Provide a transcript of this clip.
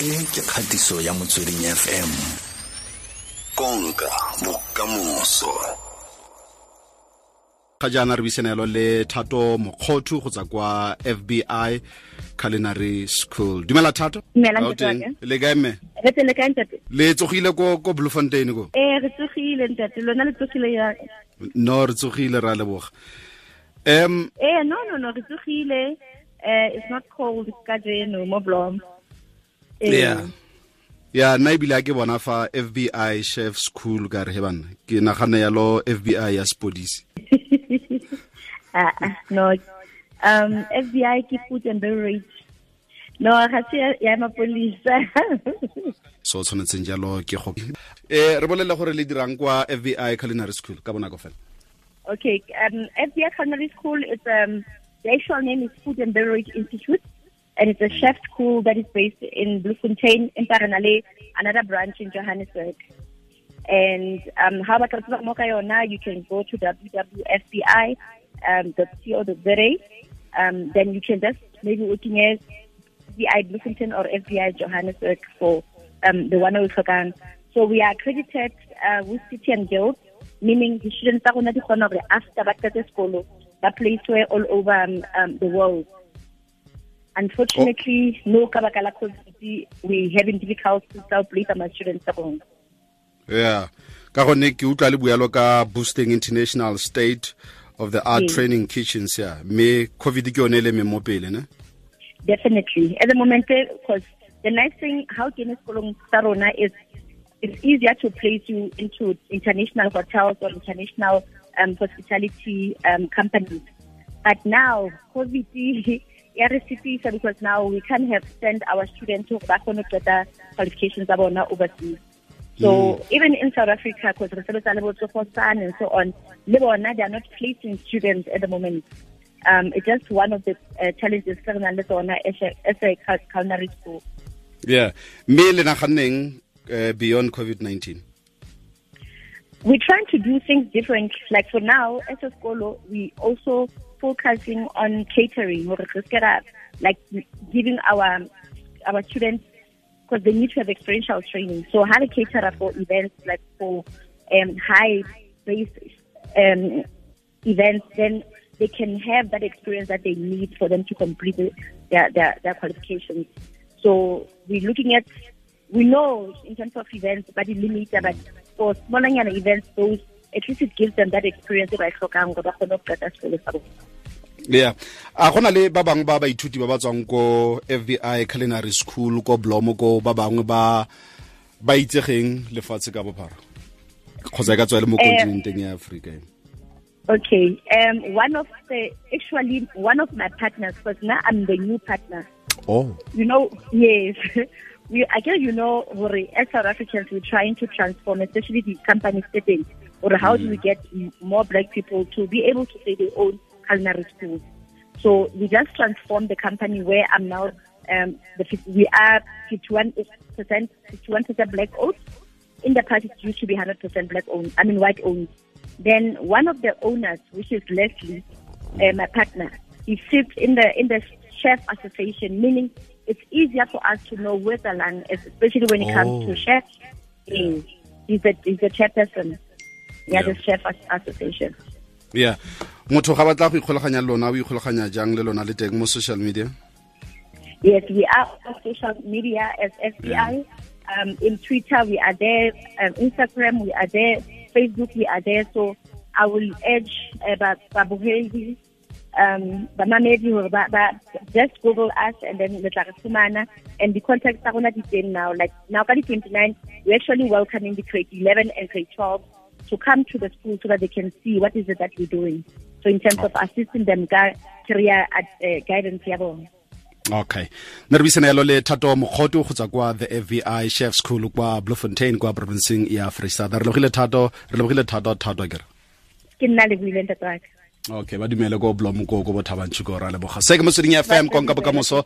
e ke kgatiso ya motsweding fm konka bokamoso. Ga jaana re buisanelo le thato mokgothu go tsa kwa fbi culinary school. Dumela thato? Le kae mme? Le ntate? Le tsogile ko ko bloemfontein ko? Ee re tsogile ntate. Lona le tsogile ya no re tsogile ra leboga. Um eh no no no re tsogile. Uh, it's not cold ka jeno mo blom yeah. Ya nna ebile ke bona fa fbi chef school ka re he banna ke nagana yalo fbi ya spodisi ah, ah, no. Um fbi ke food and beverage. No ga se ya- mapolisa so o tshwanetseng jalo ke go eh re bolele gore le dirang kwa fbi culinary school ka bonako fela. Okay um fbi culinary school is um the actual name is food and beverage institute and it's a chef school that is based in bloemfontein in paranale another branch in johannesburg and um, how about more yona, you can go to www.fbi um. Um, then you can just maybe looking at FBI Bloemfontein or FBI Johannesburg for um, the one we're talking. So we are accredited uh, with City and Guild, meaning the students are going to after back to school, that place where all over um, um, the world. Unfortunately, no kabakala COVID, we having difficulty to place my students. Abong. yeah ka gonne ke utlwa le bualo ka boosting international state of the art Yes. training kitchens ya mme covid ke yone le me mo pele ne Definitely. At the moment, because the nice thing, how Guinness Kolong Sarona is, it's easier to place you into international hotels or international um, hospitality um, companies. But now, COVID, yeah, recipe, so because now we can't have send our students to back on the qualifications about now overseas. So even in South Africa, because for Sun and so on, Lebanon, they are not placing students at the moment. Um, it's just one of the uh, challenges re nang le tsona as a, culinary school. yeah mme le naganneng eh, beyond covid-19 We're trying to do things different. Like for now, as a school, we also focusing on catering, like giving our our students because they need to have experiential training. So how to cater for events like for um, high based um, events, then they can have that experience that they need for them to complete their, their, their qualifications. So we're looking at, we know in terms of events, but it limits, but for smaller events, those, at least it gives them that experience that I tlhokang gore ba kgone go qeta sekolo sa bona. yeah a gona le ba bangwe ba baithuti ba ba tswang ko fbi culinary school ko blomo ko ba bangwe ba ba itsegeng lefatshe ka bophara kgotsa e ka tswa le mo Eh, kontinenteng ya aforika Okay. Um, one of the, actually, one of my partners, because now I'm the new partner. oh You know, yes. we, I guess you know, as South Africans, we're trying to transform, especially the companies setting, or how do we get more black people to be able to say they own culinary schools. So we just transformed the company where I'm now, um, the, we are 51%, 51% black owned. In the past, it used to be 100% black owned, I mean white owned. Then one of the owners, which is Leslie, uh, my partner, he sits in the in the chef association, meaning it's easier for us to know where the land is, especially when it comes Oh. to chef. Yes. He's the he's the chairperson. Yeah, Yeah. the chef as- association. yeah motho ga batla go ikgolaganya le lona o ikgolaganya jang le lona le teng mo social media Yes, we are on social media as FBI. Um, in Twitter, we are there. Um, Instagram, we are there. Facebook, we are there. So I will urge uh, ba- babuhedi, um, bamamedi hore ba- ba- just Google us and then le tla re fumana. And the contacts are gonna be teng now. Like now, ka di 29, we're actually welcoming the grade 11 and grade 12 to come to the school so that they can see what is it that we're doing. So in terms of assisting them, career uh, guidance, ya bona. okay. Nne re buisana yalo le thato mokgoto go tswa kwa the fbi chef school kwa bloemfontein kwa provinceng ya freestata re logile thato re lebogile thato thato kere ke nna le buile ntate okay ba dumele ko blom ko ko bothabantšhi ko ra leboga se ke motsweding fm konka bokamoso